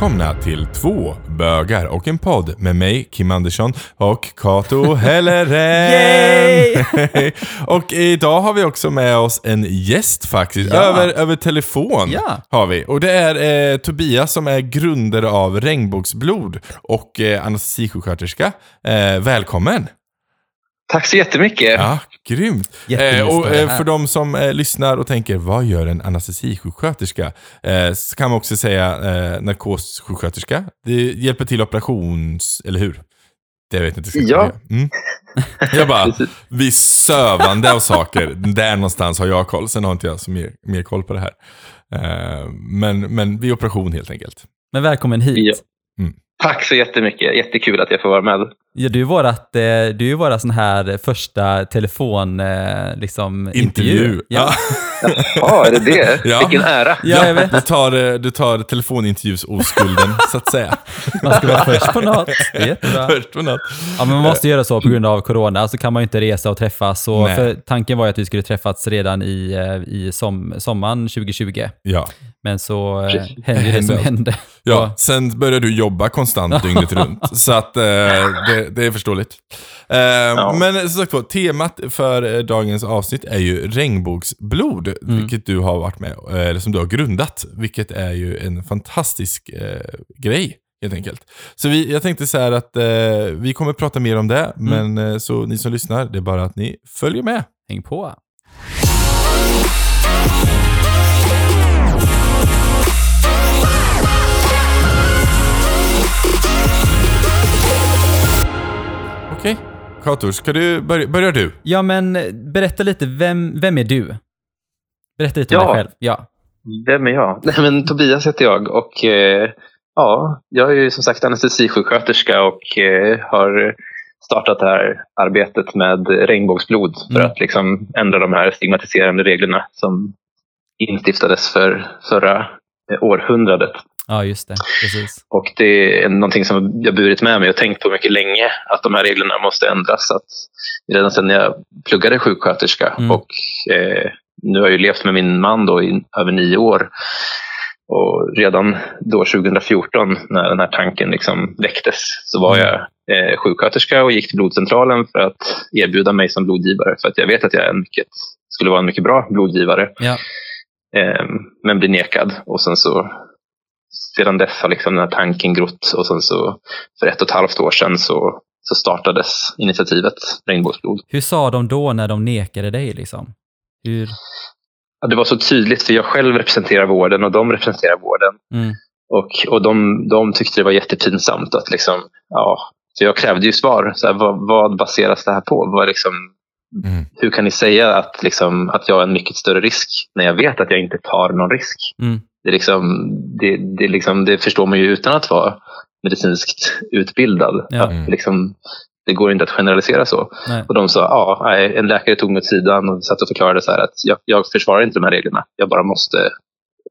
välkomna till två bögar och en podd med mig, Kim Andersson och Kato Helleren. och idag har vi också med oss en gäst faktiskt, Ja. över, över telefon Ja. har vi. Och det är eh, Tobias som är grundare av Regnbågsblod och eh, anestesisjuksköterska. Eh, välkommen! Tack så jättemycket. Ja, grymt. Eh, och eh, för de som eh, lyssnar och tänker, vad gör en anestesisjuksköterska? Eh, så kan man också säga eh, narkossjuksköterska. Det hjälper till operations... Eller hur? Det vet jag inte. Ja. Mm. Jag bara, vi sövande av saker. Där någonstans har jag koll. Sen har inte jag så mer, mer koll på det här. Eh, men, men vid operation helt enkelt. Men välkommen hit. Ja. Ja. Tack så jättemycket. Jättekul att jag får vara med. du är vårat, eh, du är ju våra sån här första telefon, eh, liksom, Intervju. Ja. Ja, är det det? Ja. Vilken ära. Ja, jag vet. Du tar, eh, du tar telefonintervjus-oskulden, så att säga. Man ska vara först på något. Det är jättebra. Först på något. Ja, men man måste göra så på grund av corona, så kan man ju inte resa och träffas. För tanken var ju att vi skulle träffats redan i, i som, sommaren 2020. Ja. Men så eh, Precis. hände det som Hände. Ja, sen började du jobba konstant dygnet runt. Så att eh, det, det är förståeligt. Eh, Men som sagt var, temat för eh, dagens avsnitt är ju regnbågsblod, vilket du har varit med, eh, eller som du har grundat. Vilket är ju en fantastisk eh, grej, helt enkelt. Så vi, jag tänkte så här att eh, vi kommer prata mer om det, men eh, så ni som lyssnar, det är bara att ni följer med. Häng på. Okej, Kator, ska du börja, börjar du? Ja, men eh, berätta lite, vem, vem är du? Berätta lite om Ja. dig själv. Ja. Vem är jag? Nej, men Tobias heter jag och eh, ja, jag är ju som sagt anestesisjuksköterska och eh, har startat det här arbetet med regnbågsblod för Mm. att liksom ändra de här stigmatiserande reglerna som instiftades för förra århundradet. ja, just det. Precis. Och det är någonting som jag burit med mig och tänkt på mycket länge, att de här reglerna måste ändras. Att redan sedan jag pluggade sjuksköterska Mm. och eh, nu har jag ju levt med min man då i över nio år. Och redan då 2014 när den här tanken liksom väcktes så var Mm. jag eh, sjuksköterska och gick till blodcentralen för att erbjuda mig som blodgivare. För att jag vet att jag är en mycket, skulle vara en mycket bra blodgivare. Ja. Eh, men blir nekad. Och sen så sedan dess har liksom den här tanken grott och sen så för ett och ett halvt år sedan så, så startades initiativet Regnbågsblod. Hur sa de då när de nekade dig liksom? Hur? Ja, det var så tydligt för jag själv representerar vården och de representerar vården. Mm. Och, och de, de tyckte det var jättepinsamt att liksom, ja, så jag krävde ju svar. Så här, vad, vad baseras det här på? Vad liksom, Mm. hur kan ni säga att, liksom, att jag är en mycket större risk när jag vet att jag inte tar någon risk? Mm. Det, liksom, det, det, liksom, det förstår man ju utan att vara medicinskt utbildad. Ja. Att liksom, det går inte att generalisera så. Nej. Och de sa, ja, nej, en läkare tog mig åt sidan och satt och förklarade så här att jag, jag försvarar inte de här reglerna. Jag bara måste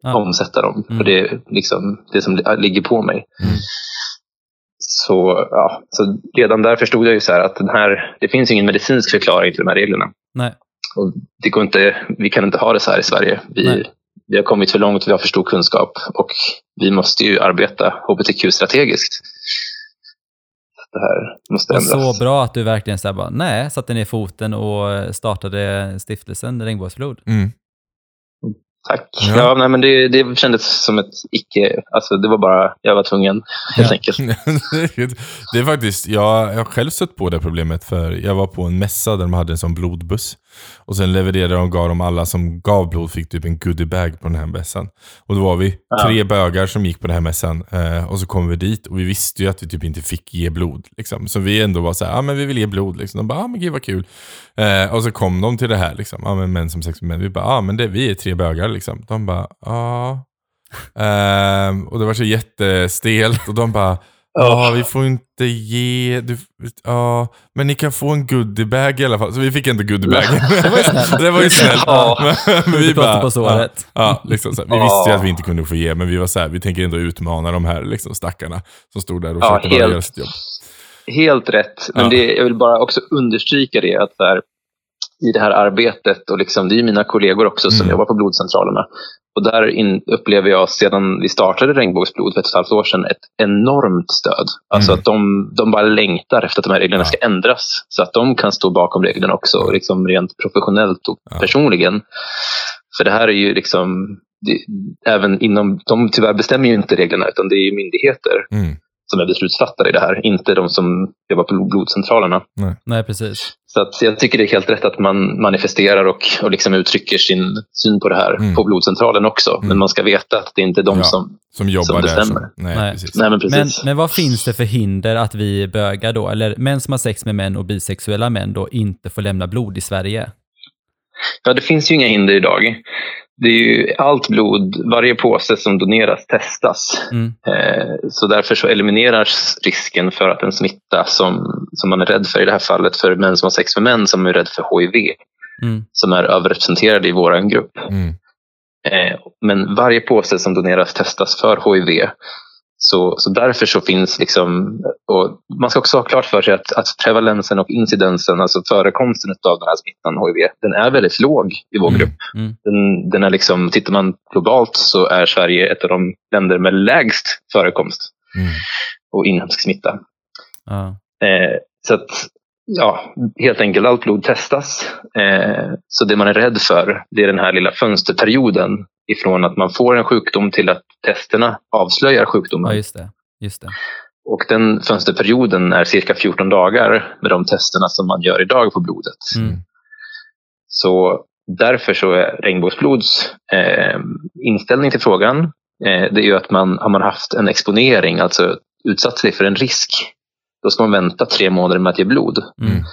Ja. omsätta dem. Mm. För det är liksom det som li- ligger på mig. Mm. Så, ja, så redan där förstod jag ju så här att den här, det finns ingen medicinsk förklaring till de här reglerna. Nej. Och det går inte, vi kan inte ha det så här i Sverige. Vi, Nej. vi har kommit för långt, vi har för stor kunskap och vi måste ju arbeta hbtq-strategiskt. Det här måste Och ändras. så bra att du verkligen så bara, nej, satte ner foten och startade stiftelsen Regnbågsblod. Mm. Tack. Ja. Ja. nej, men det, det kändes som ett icke... Alltså, det var bara, jag var tvungen helt Ja. enkelt. det är faktiskt, jag, jag har själv stött på det problemet för jag var på en mässa där de hade en sån blodbuss. Och sen levererade de och gav de alla som gav blod fick typ en goodiebag på den här mässan. Och då var vi Ja. tre bögar som gick på den här mässan. Eh, och så kom vi dit och vi visste ju att vi typ inte fick ge blod. Liksom. Så vi ändå var så här, ja ah, men vi vill ge blod. Liksom. De bara, ja ah, men gud vad kul. Eh, och så kom de till det här, liksom. ja men män som sex med män. Vi bara, ja ah, men det, vi är tre bögar liksom. De bara, ja. Ehm, och det var så jättestelt och de bara, ja vi får inte ge, du, ja, men ni kan få en goodiebag i alla fall. Så vi fick inte goodiebag. Det var ju snällt. det var ju snällt. Ja. Men, vi bara, på såret. Ja, ja, liksom så här. Vi Ja. visste ju att vi inte kunde få ge, men vi var så här, vi tänker ändå utmana de här liksom, stackarna som stod där och Ja, försökte helt. göra sitt jobb. Helt rätt. Men Ja. det, jag vill bara också understryka det att så här, i det här arbetet och liksom, det är ju mina kollegor också som Mm. jobbar på blodcentralerna. Och där in, upplever jag sedan vi startade Regnbågsblod för ett och ett halvt år sedan ett enormt stöd. Alltså Mm. att de, de bara längtar efter att de här reglerna Ja. ska ändras. Så att de kan stå bakom reglerna också, och liksom rent professionellt och Ja. personligen. För det här är ju liksom, det, även inom, de tyvärr bestämmer ju inte reglerna utan det är ju myndigheter Mm. Som är beslutsfattare i det här, inte de som jobbar på blodcentralerna. Nej, precis. Så att jag tycker det är helt rätt att man manifesterar och, och liksom uttrycker sin syn på det här Mm. på blodcentralen också. Mm. Men man ska veta att det inte är de Ja. som... Som jobbar Som där. bestämmer. Som, nej, Nej. precis. Nej, men Men, precis. men vad finns det för hinder att vi bögar då, eller män som har sex med män och bisexuella män då inte får lämna blod i Sverige? Ja, det finns ju inga hinder idag. Det är ju allt blod, varje påse som doneras testas. Mm. Eh, så därför så elimineras risken för att en smitta som, som man är rädd för i det här fallet för män som har sex med män som är rädd för HIV, Mm. som är överrepresenterade i vår grupp. Mm. Eh, men varje påse som doneras testas för HIV. Så, så därför så finns liksom, och man ska också ha klart för sig att, att prevalensen och incidensen, alltså förekomsten av den här smittan HIV, den är väldigt låg i vår Mm. grupp. Mm. Den, den är liksom, tittar man globalt så är Sverige ett av de länder med lägst förekomst Mm. och inhemsk smitta. Ja. Eh, så att, ja, helt enkelt allt blod testas. Eh, så det man är rädd för, det är den här lilla fönsterperioden ifrån att man får en sjukdom till att testerna avslöjar sjukdomen. ja, just det. Just det. Och den fönsterperioden är cirka 14 dagar med de testerna som man gör idag på blodet. Mm. Så därför så är regnbågsblods eh, inställning till frågan eh, det är ju att man har man haft en exponering, alltså utsatt sig för en risk, då ska man vänta tre månader med att ge blod. Mm.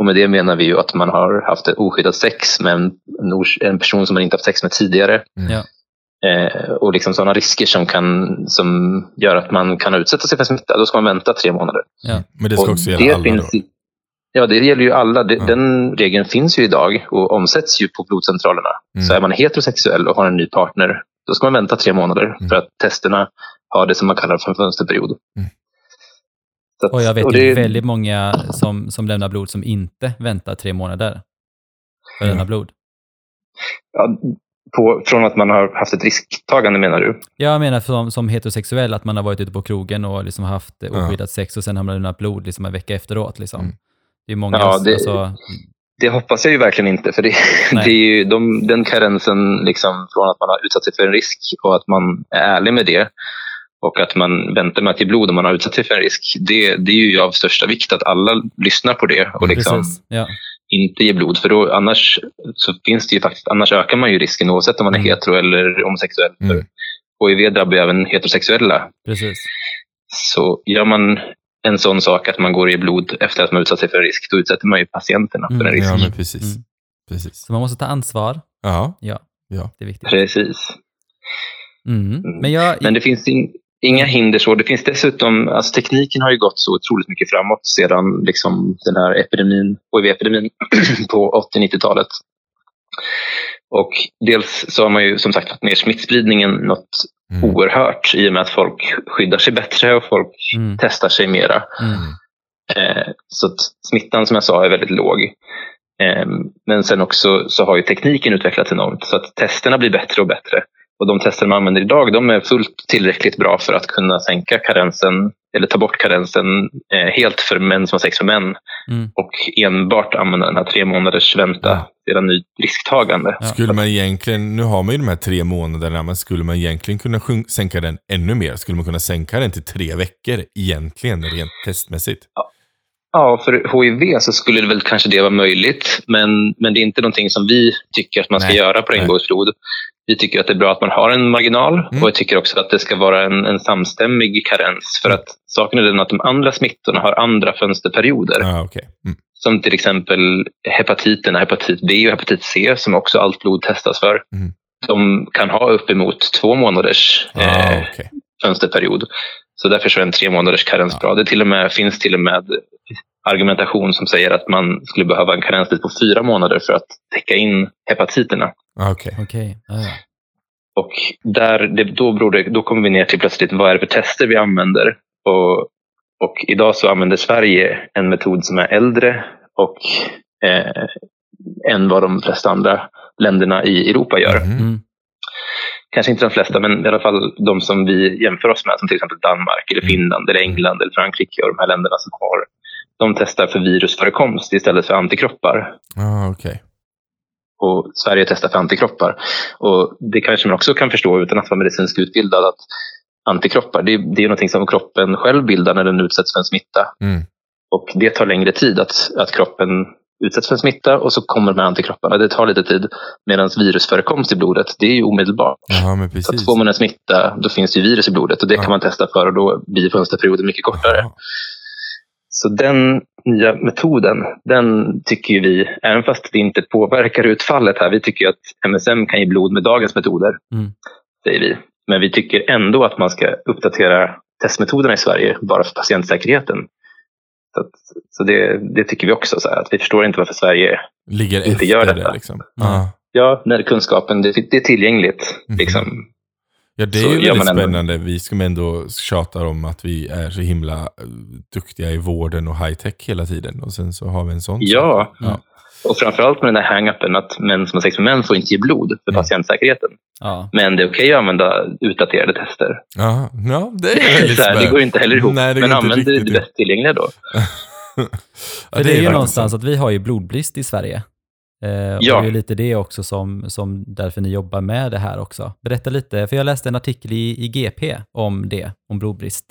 Och med det menar vi ju att man har haft ett oskyddat sex med en, en, person som man inte haft sex med tidigare. Mm. Ja. Eh, och liksom sådana risker som, kan, som gör att man kan utsätta sig för smitta, då ska man vänta tre månader. Men det ska Och också gälla alla finns, då? Ja, det gäller ju alla. Det, Ja. Den regeln finns ju idag och omsätts ju på blodcentralerna. Mm. Så är man heterosexuell och har en ny partner, då ska man vänta tre månader Mm. för att testerna har det som man kallar för en fönsterperiod. Mm. Att- Och jag vet och ju det- väldigt många som, som lämnar blod som inte väntar tre månader för att lämna blod. ja, på, från att man har haft ett risktagande menar du? Jag menar som, som heterosexuell, att man har varit ute på krogen och liksom haft eh, Ja. oskyddat sex och sen har man lämnat blod liksom en vecka efteråt. Liksom. Mm. Det är många, Ja, det- alltså, Det hoppas jag ju verkligen inte. För det, det är ju de, den karensen liksom från att man har utsatt sig för en risk och att man är ärlig med det och att man väntar med att ge blod om man har utsatt sig för en risk. Det, det är ju av största vikt att alla lyssnar på det och liksom. Ja. inte ger blod. För då, annars så finns det ju faktiskt, annars ökar man ju risken oavsett om man är Mm. hetero eller homosexuell. Mm. För HIV drabbar ju även heterosexuella. Precis. Så gör man en sån sak att man går ger blod efter att man utsatt sig för en risk, då utsätter man ju patienterna för en Mm. risk. Ja, men precis. Mm. precis. Så man måste ta ansvar. Ja. Ja, Ja. det är viktigt. Precis. Mm. Mm. Men jag, Men det finns in, inga hinder så. Det finns dessutom, alltså tekniken har ju gått så otroligt mycket framåt sedan liksom, den här epidemin, HIV-epidemin på 80-90-talet. Och dels så har man ju som sagt fått ner smittspridningen något Mm. oerhört i och med att folk skyddar sig bättre och folk mm. testar sig mera. Mm. Eh, så smittan som jag sa är väldigt låg. Eh, men sen också så har ju tekniken utvecklats enormt så att testerna blir bättre och bättre. Och de tester man använder idag de är fullt tillräckligt bra för att kunna sänka karensen eller ta bort karensen eh, helt för män som har sex med män Mm. och enbart använda den här tre månaders vänta Ja. sedan ny risktagande. Ja. Skulle man egentligen, nu har man ju de här tre månaderna, men skulle man egentligen kunna sänka den ännu mer? Skulle man kunna sänka den till tre veckor egentligen, rent testmässigt? Ja, för HIV så skulle det väl kanske det vara möjligt, men, men det är inte någonting som vi tycker att man ska Nej. göra på Nej. regnbågsblod. Vi tycker att det är bra att man har en marginal Mm. och jag tycker också att det ska vara en, en samstämmig karens. För att saken är den att de andra smittorna har andra fönsterperioder. Ja, okej. Mm. Som till exempel hepatiterna, hepatit B och hepatit C som också allt blod testas för. Mm. De kan ha uppemot två månaders Ah, eh, okej. fönsterperiod. Så därför så är en tre månaders karens bra. Det till och med, finns till och med argumentation som säger att man skulle behöva en karenstid på fyra månader för att täcka in hepatiterna. Ah, okej. Okej. Ja, ja. Och där, det, då, beror det, då kommer vi ner till plötsligt vad är det för tester vi använder. Och, och idag så använder Sverige en metod som är äldre och eh, än vad de flesta andra länderna i Europa gör. Mhm. Mm. Kanske inte de flesta, men i alla fall de som vi jämför oss med, som till exempel Danmark, eller Finland, eller England eller Frankrike och de här länderna som har, de testar för virusförekomst istället för antikroppar. Ah, okej. och Sverige testar för antikroppar. Och det kanske man också kan förstå utan att vara medicinskt utbildad att antikroppar, det, det är någonting som kroppen själv bildar när den utsätts för en smitta. Mm. Och det tar längre tid att, att kroppen utsätts för en smitta och så kommer de här antikropparna. Det tar lite tid. Medan virusförekomst i blodet, det är ju omedelbart. Jaha, men Så precis. att får man en smitta, då finns det ju virus i blodet och det Ja. kan man testa för och då blir fönsterperioden mycket kortare. Jaha. Så den nya metoden, den tycker vi, även fast det inte påverkar utfallet här, vi tycker ju att MSM kan ge blod med dagens metoder, Mm. säger vi. Men vi tycker ändå att man ska uppdatera testmetoderna i Sverige bara för patientsäkerheten. Så, att, så det, det tycker vi också, så här, att vi förstår inte varför Sverige, Ligger inte efter gör det detta. liksom. Ja. Ah. ja, när kunskapen, det, det är tillgängligt. Mhm. Liksom. Ja, det är Så ju väldigt ändå. spännande. Vi som ändå tjatar om att vi är så himla eh, duktiga i vården och high-tech hela tiden. Och sen så har vi en sån Ja. sak. ja. Och framförallt med den här hang-upen att män som har sex med män får inte ge blod för Mm. patientsäkerheten. Ja. Men det är okej att använda utdaterade tester. Ja, ja, det är väldigt Så här, det spännande. går inte heller ihop. Nej, det men använd det, det bäst tillgängliga då. Ja, För det är ju någonstans sant. att vi har ju blodbrist i Sverige. Eh, Ja. Och det är ju lite det också som, som därför ni jobbar med det här också. Berätta lite, för jag läste en artikel i, i GP om det, om blodbrist.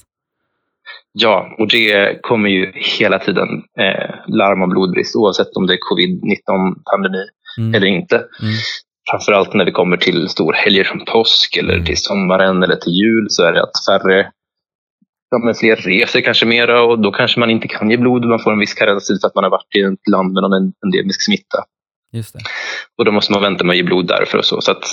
Ja, och det kommer ju hela tiden eh, larm om blodbrist oavsett om det är covid-19-pandemi Mm. eller inte. Mm. Framförallt när vi kommer till storhelger som påsk eller Mm. till sommaren eller till jul så är det att färre Ja, men fler reser kanske mera och då kanske man inte kan ge blod. Man får en viss karenstid för att man har varit i ett land med någon endemisk smitta. Just det. Och då måste man vänta med att ge blod därför och så. så att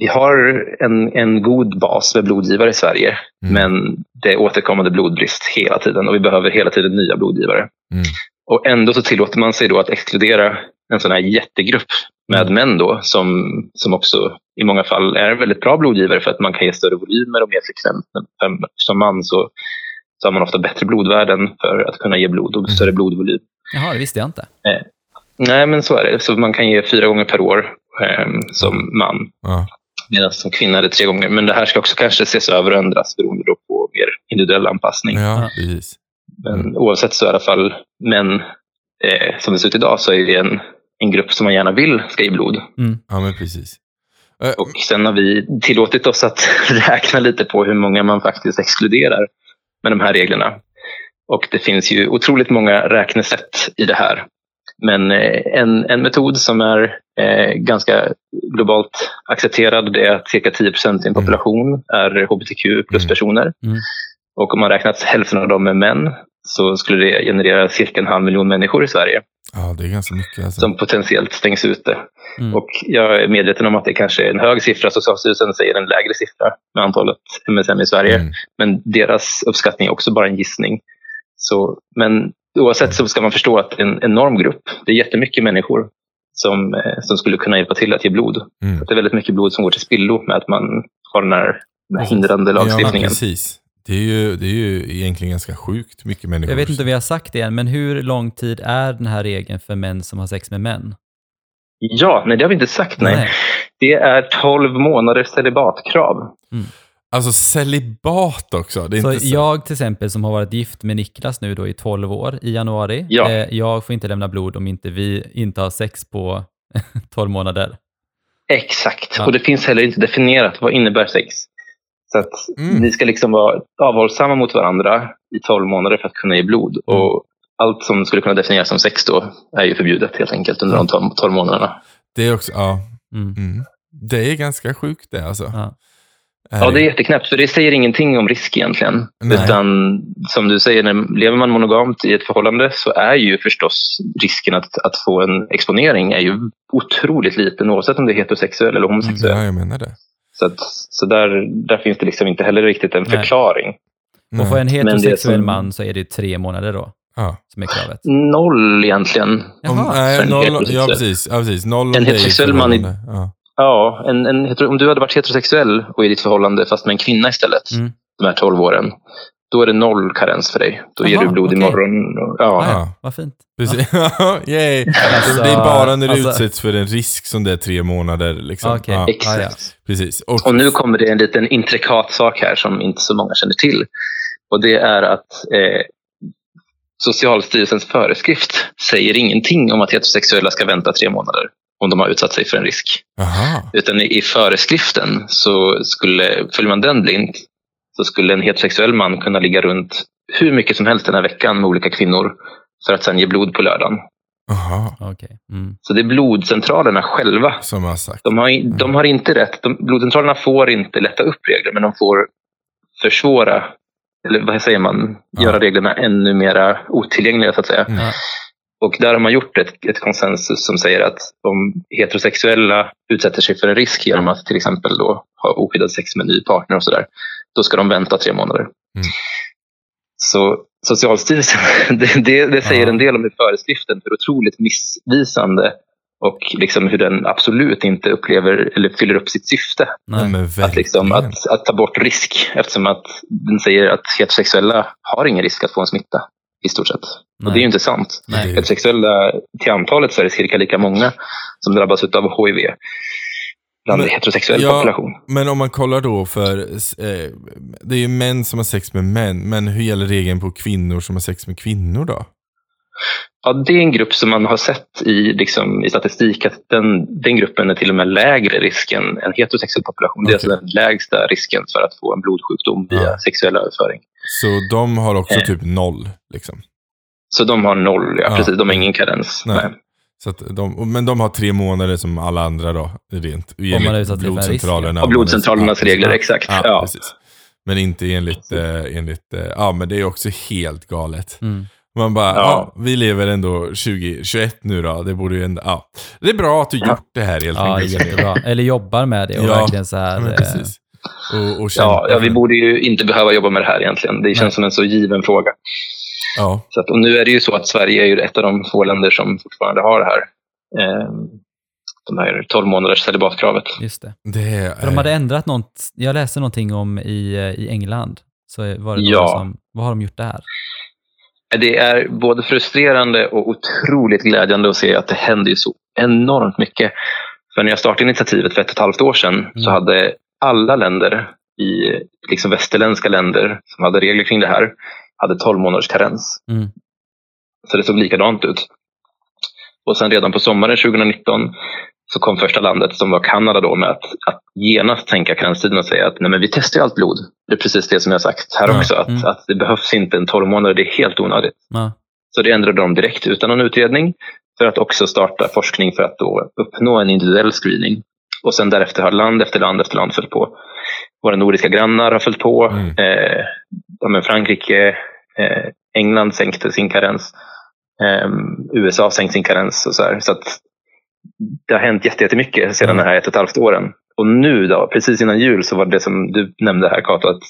vi har en, en god bas med blodgivare i Sverige, Mm. men det är återkommande blodbrist hela tiden och vi behöver hela tiden nya blodgivare. Mm. Och ändå så tillåter man sig då att exkludera en sån här jättegrupp med Mm. män då, som, som också i många fall är väldigt bra blodgivare för att man kan ge större volymer och mer frekvent. Men Som man så, så har man ofta bättre blodvärden för att kunna ge blod och större blodvolym. Jaha, det visste jag inte. Nej, men så är det. Så man kan ge fyra gånger per år eh, som man, Ja. medan som kvinna är det tre gånger. Men det här ska också kanske ses över och ändras beroende då på mer individuell anpassning. ja, precis. Men oavsett så i alla fall män, eh, som det ser ut idag, så är det en, en grupp som man gärna vill ska ge blod. Ja, men precis. Eh, Och sen har vi tillåtit oss att räkna lite på hur många man faktiskt exkluderar med de här reglerna. Och det finns ju otroligt många räknesätt i det här. Men eh, en, en metod som är eh, ganska globalt accepterad det är att cirka 10 procent i en population är hbtq plus-personer. Mm. Och om man räknat hälften av dem är män så skulle det generera cirka en halv miljon människor i Sverige Ja, det är ganska mycket. Alltså. som potentiellt stängs ute. Mm. Och jag är medveten om att det kanske är en hög siffra. Socialstyrelsen säger en lägre siffra med antalet MSM i Sverige. Mm. Men deras uppskattning är också bara en gissning. Så, men oavsett så ska man förstå att det är en enorm grupp. Det är jättemycket människor som, eh, som skulle kunna hjälpa till att ge blod. Mm. Att det är väldigt mycket blod som går till spillo med att man har den här, den här hindrande Ja, lagstiftningen. precis. Det är, ju, det är ju egentligen ganska sjukt mycket människor. Jag vet inte om vi har sagt det än, men hur lång tid är den här regeln för män som har sex med män? Ja, nej det har vi inte sagt. Nej. Det är 12 månaders celibatkrav. Alltså celibat också. Det är Så inte så. jag till exempel som har varit gift med Niklas nu då i 12 år i januari, Ja. eh, jag får inte lämna blod om inte vi inte har sex på 12 månader. Exakt, Ja. och det finns heller inte definierat vad innebär sex. Så att Mm. vi ska liksom vara avhållsamma mot varandra i 12 månader för att kunna ge blod. Mm. Och allt som skulle kunna definieras som sex då är ju förbjudet helt enkelt under de 12, 12 månaderna. Det är också, ja. Mm. Mm. Det är ganska sjukt det alltså. Ja. Ja, det är jätteknäppt för det säger ingenting om risk egentligen. Nej. Utan som du säger, när lever man monogamt i ett förhållande så är ju förstås risken att, att få en exponering är ju otroligt liten oavsett om det är heterosexuell eller homosexuell. Ja, jag menar det. Så, att, så där, där finns det liksom inte heller riktigt en Nej. förklaring. Och för en heterosexuell som- man så är det tre månader då, Ja. som är kravet. Noll egentligen. Om, en noll, ja, precis. Ja, precis. Noll En heterosexuell man i-. Ja. Ja, en, en, om du hade varit heterosexuell och i ditt förhållande fast med en kvinna istället, Mm. de här 12 åren, då är det noll karens för dig. Då ger Aha, du blod okej. imorgon. och- Ja. Ah, Ja. ja, vad fint. Precis. Yay. Alltså, det är bara när du alltså- utsätts för en risk som det är tre månader. Liksom. Okej. Ja, Exakt. Ah, ja. precis. Och, Och nu kommer det en liten intrikat sak här som inte så många känner till. Och det är att eh, Socialstyrelsens föreskrift säger ingenting om att heterosexuella ska vänta tre månader om de har utsatt sig för en risk. Aha. Utan i, i föreskriften, så skulle, följer man den blint, så skulle en heterosexuell man kunna ligga runt hur mycket som helst den här veckan med olika kvinnor för att sen ge blod på lördagen. Aha. Okej. Mm. Så det är blodcentralerna själva Som har sagt. De har, i- de har inte rätt. De, blodcentralerna får inte lätta upp regler, men de får försvåra, eller vad säger man, Ja. göra reglerna ännu mer otillgängliga så att säga. Mm. Ja. Och där har man gjort ett, ett konsensus som säger att om heterosexuella utsätter sig för en risk genom att till exempel då ha oskyddad sex med en ny partner och sådär, då ska de vänta tre månader. Mm. Så Socialstyrelsen, det, det, det säger en del om hur föreskriften är otroligt missvisande och liksom hur den absolut inte upplever eller fyller upp sitt syfte. Nej. Att, liksom, att, att ta bort risk eftersom att den säger att heterosexuella har ingen risk att få en smitta i stort sett. Och Nej. det är ju inte sant. Nej. Heterosexuella till antalet så är det cirka lika många som drabbas av HIV bland Men- heterosexuell ja, population. Men om man kollar då för, eh, det är ju män som har sex med män, men hur gäller regeln på kvinnor som har sex med kvinnor då? Ja, det är en grupp som man har sett i, liksom, i statistik att den, den gruppen är till och med lägre risk än heterosexuell population. Det är alltså den lägsta risken för att få en blodsjukdom via Ja. sexuell överföring. Så de har också Eh. typ noll. Liksom. Så de har noll, ja, Ja. precis. De har ingen karens. Nej. Nej. Så att de, men de har tre månader som alla andra då, rent. Om man har utsatt sig för en risk, blodcentralerna. Och blodcentralernas regler, ja, exakt. Ja, Ja. precis. Men inte enligt, eh, enligt eh, ja men det är också helt galet. Mm. Man bara, ja. Ja. vi lever ändå 2021 nu då, det borde ju ändå, ja. Det är bra att du gjort det här helt Ja, enkelt. jättebra. Eller jobbar med det och Ja, verkligen så här. Ja, men eh, precis. Och, och Ja, ja, vi borde ju inte behöva jobba med det här egentligen. Det känns Nej. som en så given fråga. Ja, Så att, och nu är det ju så att Sverige är ju ett av de få länder som fortfarande har det här. Eh, de här 12 månaders celibatkravet. Just det. det är... De hade ändrat något, jag läste någonting om i, eh, i England. Så var det Ja. som, vad har de gjort där? Det är både frustrerande och otroligt glädjande att se att det händer ju så enormt mycket. För när jag startade initiativet för ett och ett halvt år sedan så Mm. hade alla länder i liksom västerländska länder som hade regler kring det här hade 12 månaders karens. Mm. Så det såg likadant ut. Och sen redan på sommaren 2019 så kom första landet som var Kanada då med att, att genast tänka karenstiden och säga att nej men vi testar ju allt blod. Det är precis det som jag sagt här Ja, också, att, mm. att det behövs inte en 12 månader, det är helt onödigt. Ja. Så det ändrade de direkt utan någon utredning för att också starta forskning för att då uppnå en individuell screening. Och sen därefter har land efter land efter land följt på. Våra nordiska grannar har följt på. Mm. Eh, ja, Frankrike, eh, England sänkte sin karens. Eh, USA har sänkt sin karens. Och så här. så att det har hänt jätte- jättemycket sedan Mm. de här ett och ett halvt åren. Och nu då, precis innan jul, så var det som du nämnde här Kato, att,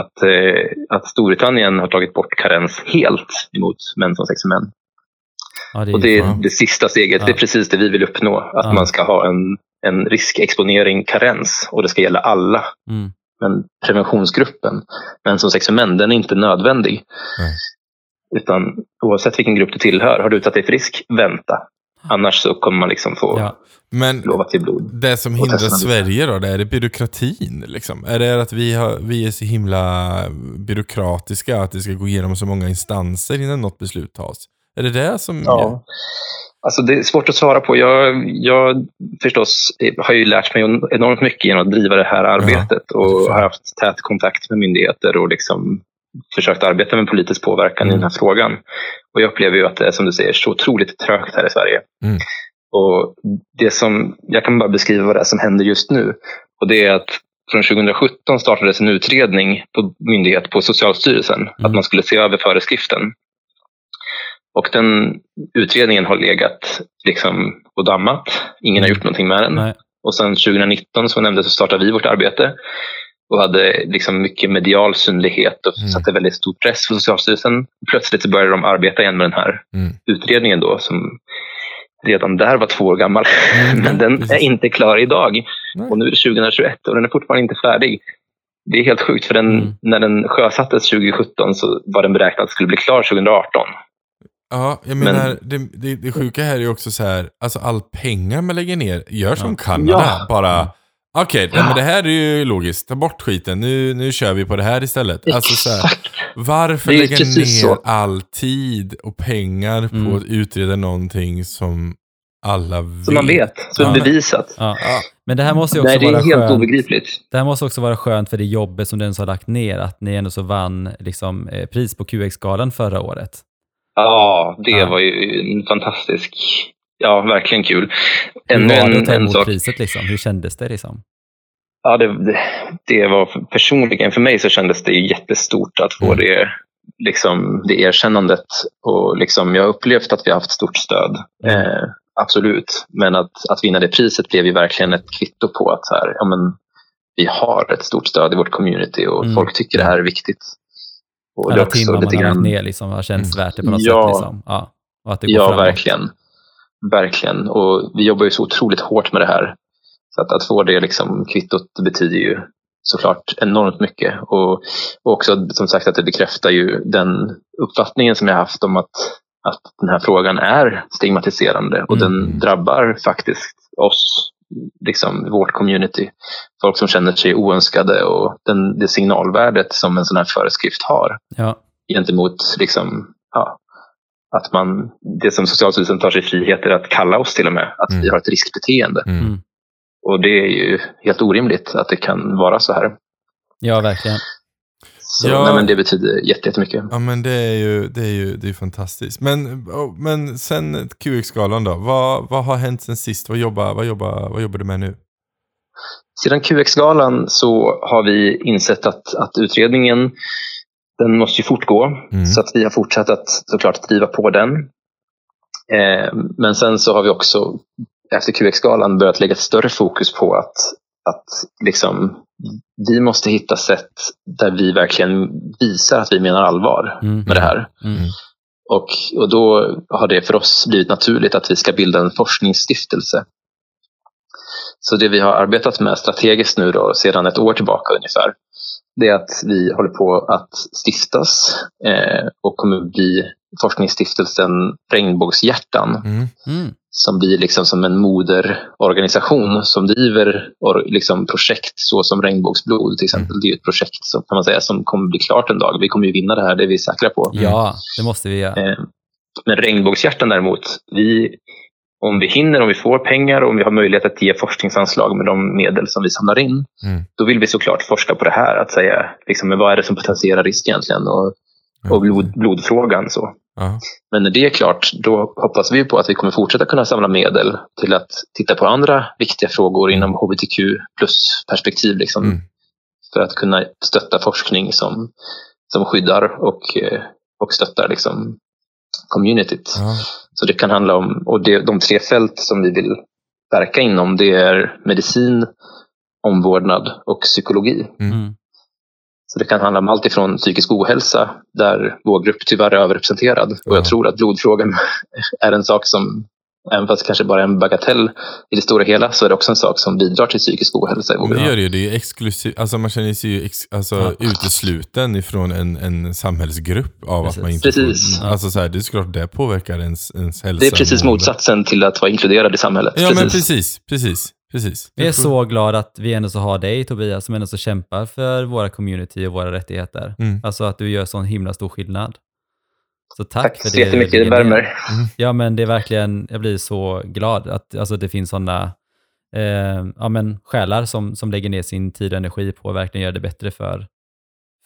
att, eh, att Storbritannien har tagit bort karens helt emot män som sex med män. Ja, det är Och det är fan. det sista steget. Ja. Det är precis det vi vill uppnå. Att Ja. man ska ha en, en riskexponering karens och det ska gälla alla. mm. Men preventionsgruppen, män som sex med män, den är inte nödvändig. Nej. Utan oavsett vilken grupp du tillhör, har du utsatt dig för risk, vänta. Annars så kommer man liksom få ja. Men lova till blod. det som Och hindrar Sverige då, det är det byråkratin liksom? Är det att vi, har, vi är så himla byråkratiska, att det ska gå igenom så många instanser innan något beslut tas? Är det det som... Ja. Alltså det är svårt att svara på. Jag, jag förstås har ju lärt mig enormt mycket genom att driva det här arbetet och har haft tät kontakt med myndigheter och liksom försökt arbeta med politisk påverkan i Mm. den här frågan. Och jag upplever ju att det är som du säger så otroligt trögt här i Sverige. Mm. Och det som, jag kan bara beskriva vad det är som händer just nu. Och det är att från 2017 startades en utredning på myndighet på Socialstyrelsen att man skulle se över föreskriften. Och den utredningen har legat liksom och dammat. Ingen har gjort någonting med den. Nej. Och sen 2019 som jag nämnde så startade vi vårt arbete och hade liksom mycket medial synlighet och Mm. satte väldigt stor press på Socialstyrelsen. Plötsligt så började de arbeta igen med den här Mm. utredningen då som redan där var två år gammal. Mm, Men den precis. är inte klar idag. Nej. Och nu är det 2021 och den är fortfarande inte färdig. det är helt sjukt, för den, Mm. när den sjösattes 2017 så var den beräknad att skulle bli klar 2018. Ja, jag Men- menar, det, det, det sjuka här är ju också så här, alltså all pengar man lägger ner, gör som Kanada, Ja. bara, okej, Ja. men det här är ju logiskt, ta bort skiten, nu, nu kör vi på det här istället. Alltså så här, Exakt. varför Det är lägga ner så. all tid och pengar på Mm. att utreda någonting som alla vet? Som man vet, som Ja. är bevisat. Ja. Ja, Men det här måste ju också Nej, det är vara helt skönt. obegripligt. Det här måste också vara skönt för det jobbet som den som har lagt ner, att ni ändå så vann liksom, eh, pris på QX-galan förra året. Ja, det Ja. var ju en fantastisk, ja verkligen kul. Hur Ännu var det att ta emot priset liksom? Hur kändes det liksom? Ja, det, det, var personligen för mig så kändes det jättestort att få Mm. det, liksom, det erkännandet. Och liksom, jag har upplevt att vi har haft stort stöd. Mm. Eh, absolut. Men att, att vinna det priset blev ju verkligen ett kvitto på att så här, ja, men, vi har ett stort stöd i vårt community och Mm. folk tycker det här är viktigt. Och det Alla också timmar man lite har grann- ner liksom, har känts värt det på något Ja. sätt. Liksom. Ja. Och att det går Ja, framåt. verkligen. Verkligen. Och vi jobbar ju så otroligt hårt med det här. Så att, att få det liksom kvittot betyder ju såklart enormt mycket. Och, och också som sagt att det bekräftar ju den uppfattningen som jag haft om att, att den här frågan är stigmatiserande och Mm. den drabbar faktiskt oss, liksom vårt community. Folk som känner sig oönskade och den, det signalvärdet som en sån här föreskrift har Ja. gentemot liksom, ja, att man, det som Socialstyrelsen tar sig friheter att kalla oss till och med, att Mm. vi har ett riskbeteende. mm. Mm. Och det är ju helt orimligt att det kan vara så här. ja, verkligen. Så, Ja. nej, men det betyder jätte- jättemycket. Ja men det är ju, det är ju det är fantastiskt. Men, oh, men sen QX-galan då, vad, vad har hänt sen sist? Vad jobbar, vad, jobbar, vad jobbar du med nu? Sedan QX-galan så har vi insett att, att utredningen den måste ju fortgå. Mm. Så att vi har fortsatt att såklart driva på den. Eh, men sen så har vi också efter QX-galan börjat lägga ett större fokus på att, att liksom, vi måste hitta sätt där vi verkligen visar att vi menar allvar Mm. med det här. Mm. Och, och då har det för oss blivit naturligt att vi ska bilda en forskningsstiftelse. Så det vi har arbetat med strategiskt nu då, sedan ett år tillbaka ungefär, det är att vi håller på att stiftas eh, och kommer bli forskningsstiftelsen Regnbågshjärtan Mm. Mm. Som blir liksom som en moderorganisation som driver or, liksom projekt så som Regnbågsblod till exempel. Det är ju ett projekt som, kan man säga, som kommer bli klart en dag. Vi kommer ju vinna det här, det är vi säkra på. Ja, det måste vi göra. Eh, Men Regnbågshjärtan däremot, vi, om vi hinner, om vi får pengar och om vi har möjlighet att ge forskningsanslag med de medel som vi samlar in, Mm. då vill vi såklart forska på det här. Att säga, liksom, men vad är det som potentierar risk egentligen? Och, och blod, blodfrågan. Så. Ja. Men när det är klart, då hoppas vi på att vi kommer fortsätta kunna samla medel till att titta på andra viktiga frågor inom hbtq plus-perspektiv. Liksom, Mm. För att kunna stötta forskning som, som skyddar och, eh, och stöttar liksom, communityt. Ja. Så det kan handla om, och det, de tre fält som vi vill verka inom, det är medicin, omvårdnad och psykologi. Mm. Så det kan handla om allt ifrån psykisk ohälsa, där vår grupp tyvärr är överrepresenterad. Och Ja. jag tror att blodfrågan är en sak som, även fast kanske bara är en bagatell i det stora hela, så är det också en sak som bidrar till psykisk ohälsa i vår Men det grupp. gör det ju. Det är ju exklusivt. Alltså man känner sig ju ex, alltså, Ja. utesluten ifrån en, en samhällsgrupp av att man inte Precis. får... Alltså så här, det är såklart det påverkar ens, ens hälsa. Det är precis motsatsen till att vara inkluderad i samhället. Ja men precis, precis, precis. Vi är så glada att vi ändå så har dig Tobias som ändå så kämpar för våra community och våra rättigheter. Mm. Alltså att du gör sån himla stor skillnad. Så tack, Tack för så det. du jättemycket, det värmer. Ja men det är verkligen, jag blir så glad att alltså, det finns sådana eh, ja, men själar som, som lägger ner sin tid och energi på att verkligen göra det bättre för,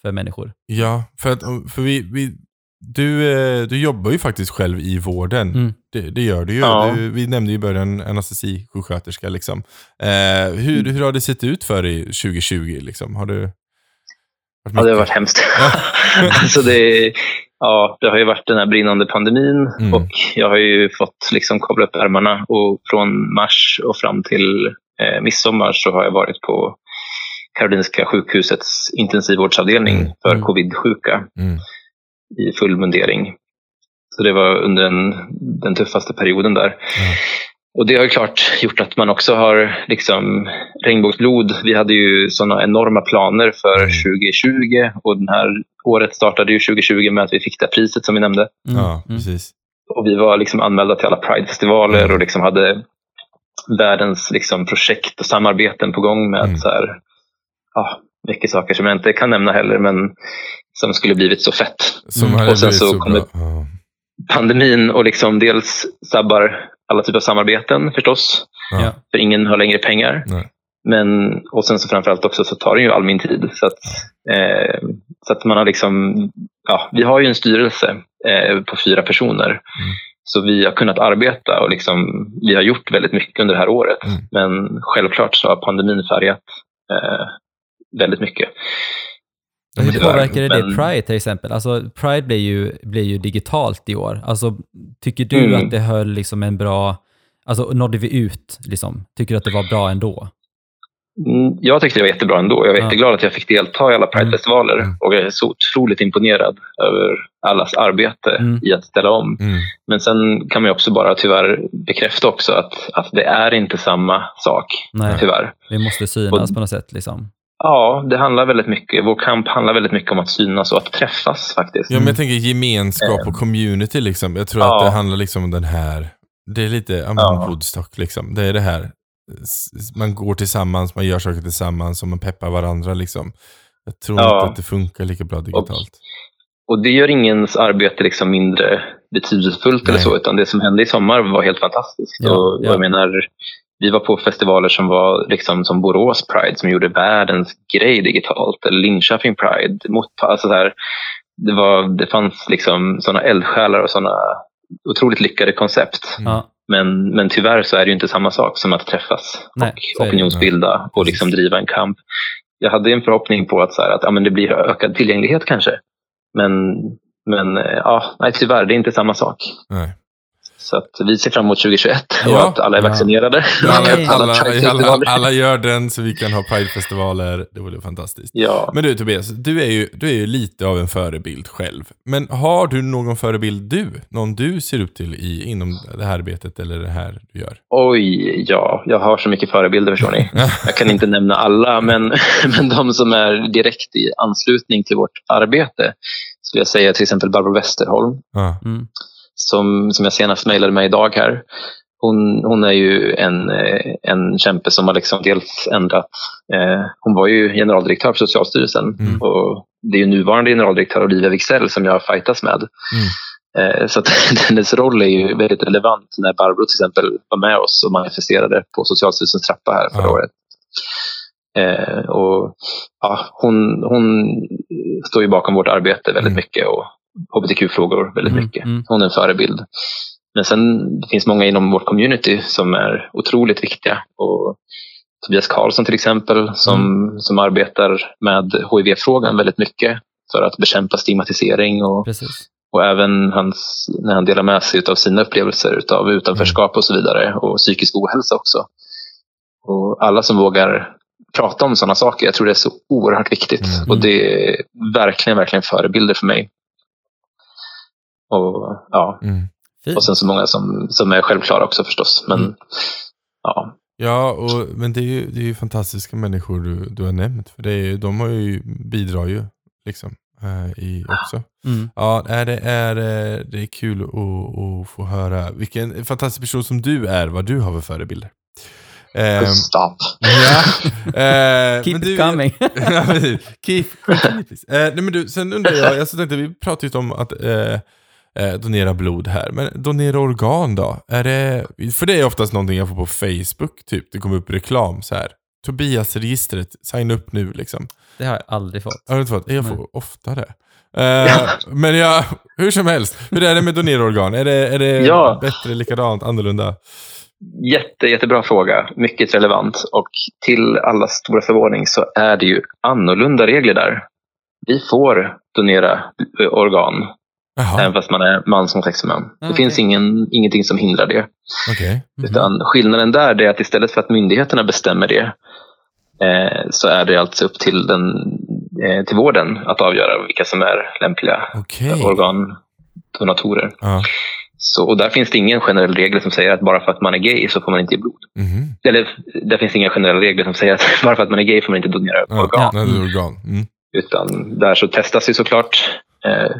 för människor. Ja, för, att, för vi, vi, du, eh, du jobbar ju faktiskt själv i vården. Mm. Det, det gör du ju. Ja. Du, vi nämnde ju i början anestesisjuksköterska. Liksom. Eh, hur, hur har det sett ut för dig 2020? Liksom? Har du... varit Ja, det har varit hemskt. så det, ja, det har ju varit den här brinnande pandemin Mm. och jag har ju fått liksom kavla upp ärmarna och från mars och fram till eh, midsommar så har jag varit på Karolinska sjukhusets intensivvårdsavdelning Mm. för Mm. covid-sjuka Mm. i full mundering. Så det var under den, den tuffaste perioden där. och det har ju klart gjort att man också har liksom regnbågsblod. Vi hade ju sådana enorma planer för Mm. 2020 och det här året startade ju 2020 med att vi fick det priset som vi nämnde. Mm. Ja, mm. precis. Och vi var liksom anmälda till alla Pride-festivaler Mm. och liksom hade världens liksom projekt och samarbeten på gång med Mm. så här, ja, mycket saker som jag inte kan nämna heller men som skulle blivit så fett. Som Mm. hade Och sen blivit så så bra. Ja. Pandemin och liksom dels sabbar alla typer av samarbeten förstås, Ja. För ingen har längre pengar. Nej. Men, och sen så framförallt också så tar det ju all min tid. Så att, eh, så att man har liksom, ja, vi har ju en styrelse eh, på fyra personer. Så vi har kunnat arbeta och liksom, vi har gjort väldigt mycket under det här året. Mm. Men självklart så har pandemin färgat eh, väldigt mycket. Men Hur påverkar det Pride till exempel? Alltså, Pride blir ju, blir ju digitalt i år. Alltså, tycker du Mm. att det höll liksom en bra... Alltså, nådde vi ut? Liksom? Tycker du att det var bra ändå? Mm, Jag tyckte det var jättebra ändå. Jag var Ja. jätteglad att jag fick delta i alla Pride-festivaler Mm. och jag är så otroligt imponerad över allas arbete Mm. i att ställa om. Mm. Men sen kan man också bara tyvärr bekräfta också att, att det är inte samma sak, Nej, tyvärr. vi måste synas Och- på något sätt. Liksom. Ja, det handlar väldigt mycket, vår kamp handlar väldigt mycket om att synas och att träffas faktiskt. Ja, men jag tänker gemenskap och community. Liksom. Jag tror Ja. att det handlar liksom om den här, det är lite ja, Ja. Woodstock. Liksom. Det är det här, man går tillsammans, man gör saker tillsammans och man peppar varandra. Liksom. Jag tror Ja. inte att det funkar lika bra digitalt. Och det gör ingens arbete liksom mindre betydelsefullt eller Nej. så, utan det som hände i sommar var helt fantastiskt. Ja, och, och ja. jag menar, vi var på festivaler som var liksom som Borås Pride som gjorde världens grej digitalt, eller Linköping Pride. Mot, alltså så här, det, var, det fanns liksom sådana eldsjälar och sådana otroligt lyckade koncept. Mm. Men, men tyvärr så är det ju inte samma sak som att träffas Nej, och det. opinionsbilda och liksom driva en kamp. Jag hade en förhoppning på att, så här, att ja, men det blir ökad tillgänglighet kanske. Men, men eh, ja, nej, tyvärr, det är inte samma sak. Nej. Så att vi ser fram emot 2021 och Ja. att alla är Ja. vaccinerade. Alla. Att alla, alla, Pride-festivaler. alla gör den så vi kan ha Pride-festivaler. Det vore fantastiskt. Ja. Men du Tobias, du är, ju, du är ju lite av en förebild själv. Men har du någon förebild du? Någon du ser upp till i, inom det här arbetet eller det här du gör? Oj, ja, jag har så mycket förebilder förstår ni. Jag kan inte nämna alla, men, men de som är direkt i anslutning till vårt arbete skulle jag säga till exempel Barbro Westerholm. Ja. mm. Som, som jag senast mejlade med idag här. Hon, hon är ju en, eh, en kämpe som har liksom dels ändrat. Eh, hon var ju generaldirektör för Socialstyrelsen Mm. och det är ju nuvarande generaldirektör Olivia Wicksell som jag har fightats med. Mm. Eh, så att hennes roll är ju väldigt relevant när Barbro till exempel var med oss och manifesterade på Socialstyrelsens trappa här förra Ja. året. Eh, och, ja, hon, hon står ju bakom vårt arbete väldigt Mm. mycket och hbtq-frågor väldigt Mm, mycket. mm. Hon är en förebild. Men sen det finns många inom vårt community som är otroligt viktiga. Och Tobias Karlsson till exempel som, som arbetar med HIV-frågan väldigt mycket för att bekämpa stigmatisering och, Precis. och även hans, när han delar med sig av sina upplevelser av utanförskap och så vidare och psykisk ohälsa också. Och alla som vågar prata om sådana saker, jag tror det är så oerhört viktigt Mm. och det är verkligen, verkligen förebilder för mig. Och, ja, Mm. Fint. och sen så många som, som är självklara också förstås. Men Mm. ja, Ja, och, men det är, ju, det är ju fantastiska människor du, du har nämnt. För det är, de har ju, bidrar ju liksom, eh, i också. Mm. Ja, det är, eh, det är kul att, att få höra vilken fantastisk person som du är, vad du har för förebilder. Ehm, stop. ja, eh, Keep men it du- coming. ja. Keep, continue, please. eh, nej, men du, sen undrar jag, jag så tänkte, vi pratade ju om att eh, eh, donera blod här, men donera organ då? Är det, för det är oftast någonting jag får på Facebook, typ. Det kommer upp reklam så här. Tobias-registret, signa upp nu liksom. Det har jag aldrig fått. Har du inte fått? Jag får Nej. ofta det. Eh, men jag, hur som helst, hur är det med donera organ? Är det, är det Ja. bättre, likadant, annorlunda? Jätte, jättebra fråga. Mycket relevant. Och till allas stora förvåning så är det ju annorlunda regler där. Vi får donera organ, Jaha, även fast man är man som sexman. Det okej. finns ingen, ingenting som hindrar det. okej. Utan skillnaden där är att istället för att myndigheterna bestämmer det eh, så är det alltså upp till, den, eh, till vården att avgöra vilka som är lämpliga Okej. organdonatorer. Ja. Så, och där finns det ingen generell regel som säger att bara för att man är gay så får man inte ge blod. Mhm. Eller där finns inga generella regler som säger att bara för att man är gay får man inte donera Ja, organ. det är organ. Mm. Utan där så testas ju såklart eh,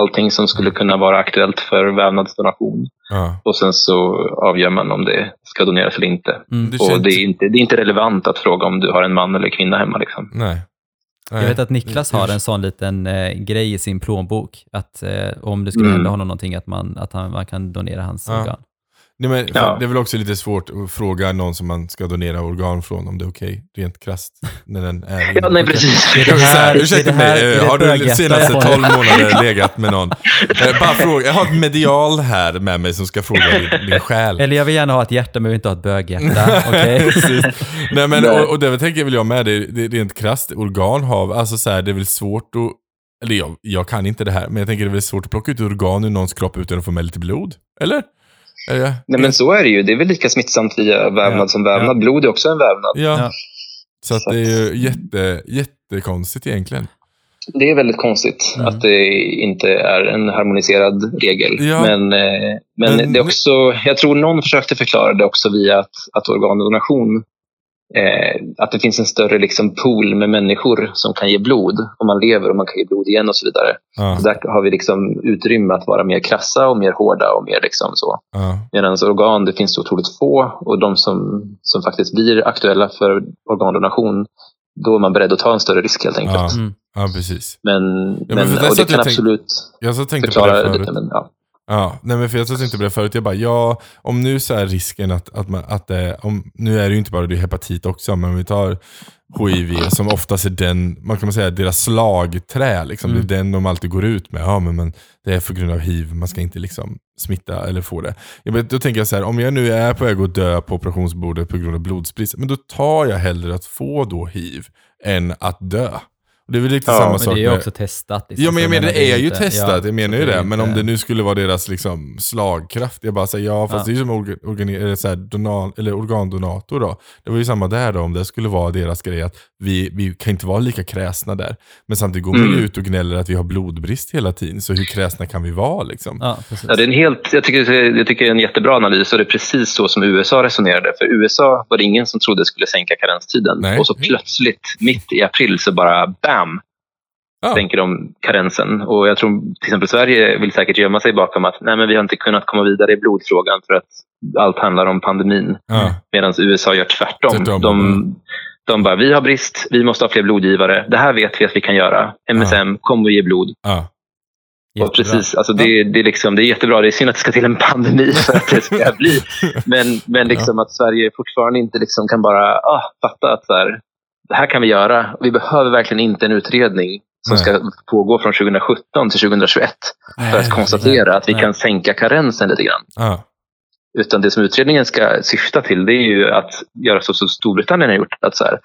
allting som skulle kunna vara aktuellt för vävnadsdonation. Ja. Och sen så avgör man om det ska doneras eller inte. Mm. Det Och känns- det är, inte, det är inte relevant att fråga om du har en man eller kvinna hemma. Liksom. Nej. Nej. Jag vet att Niklas har en sån liten eh, grej i sin plånbok, att eh, om det skulle Mm. hända honom någonting, att man, att han, man kan donera hans Ja. organ. Nej, men, Ja. Det är väl också lite svårt att fråga någon som man ska donera organ från om det är okej, rent krasst. När den är Ja, nej, precis. Är det här- ursäkta mig, eh, har du senaste jag har? 12 månader legat med någon? Eh, Bara fråga, jag har ett medial här med mig som ska fråga din, din själ. Eller jag vill gärna ha ett hjärta, men jag vill inte ha ett böghjärta. Precis. Nej, men, och, och det tänker väl jag med, det, det rent krasst, organ har, alltså så här, det är väl svårt att, eller jag, jag kan inte det här, men jag tänker det är väl svårt att plocka ut organ ur någons kropp utan att få med lite blod? Eller? Det- Nej, men så är det ju. Det är väl lika smittsamt via vävnad Ja. som vävnad. Blod är också en vävnad. Ja. Ja. Så att Så det är ju jätte, jättekonstigt egentligen. Det är väldigt konstigt Mm. att det inte är en harmoniserad regel. Ja. Men, eh, men, Men- det är också, jag tror någon försökte förklara det också via att, att organdonation, eh, att det finns en större liksom, pool med människor som kan ge blod om man lever och man kan ge blod igen och så vidare. Ja, Så där har vi liksom utrymme att vara mer krassa och mer hårda och mer liksom så. ja, Medan organ, det finns otroligt få och de som, som faktiskt blir aktuella för organdonation, då är man beredd att ta en större risk helt enkelt. Ja. Mm. ja, precis. Men, men men, för det och satt det kan jag tänk- absolut Jag så tänkte på det förklara förut. det. Men, ja. Ja, nej men för jag tänkte på det förut. Jag bara, ja, om nu så är risken att, att, man, att det, om, nu är det ju inte bara det hepatit också, men om vi tar HIV som oftast är den, man kan säga deras slagträ, liksom. Mm. det är den de alltid går ut med. Ja, men, men det är för grund av hiv, man ska inte liksom smitta eller få det. Jag vet, då tänker jag så här, om jag nu är på väg att dö på operationsbordet på grund av blodsbrist, men då tar jag hellre att få då hiv än att dö. Det är väl lite Ja, samma Men sak det är ju också testat. liksom, Ja men jag menar det är ju inte- testat, ja, jag menar ju det det. Men om det nu skulle vara deras liksom slagkraft, jag bara säger ja fast Ja. det är ju som orga- organi- eller så här, donan, eller organdonator då. Det var ju samma där då, om det skulle vara deras grej att vi, vi kan inte vara lika kräsna där. Men samtidigt går man ju Mm. ut och gnäller att vi har blodbrist hela tiden, så hur kräsna kan vi vara liksom? Ja. Ja, det är en helt, jag, tycker, jag tycker det är en jättebra analys och det är precis så som USA resonerade. För USA var det ingen som trodde skulle sänka karenstiden. Nej. Och så plötsligt, mitt i april, så bara bam, Ja. sänker de karensen. Och jag tror till exempel Sverige vill säkert gömma sig bakom att nej, men vi har inte kunnat komma vidare i blodfrågan för att allt handlar om pandemin. Ja. Medan USA gör tvärtom. De, de bara, vi har brist, vi måste ha fler blodgivare. Det här vet vi att vi kan göra. MSM, kom och ge blod. Ja. Och precis, alltså det, det, är liksom, det är jättebra. Det är synd att det ska till en pandemi för att det ska bli. Men, men liksom att Sverige fortfarande inte liksom kan bara ah, fatta att så här, det här kan vi göra. Vi behöver verkligen inte en utredning som Nej. ska pågå från 2017 till 2021 för att konstatera att vi nej. kan sänka karensen lite grann. Ja. Utan det som utredningen ska syfta till det är ju att göra så som Storbritannien har gjort. Att så här,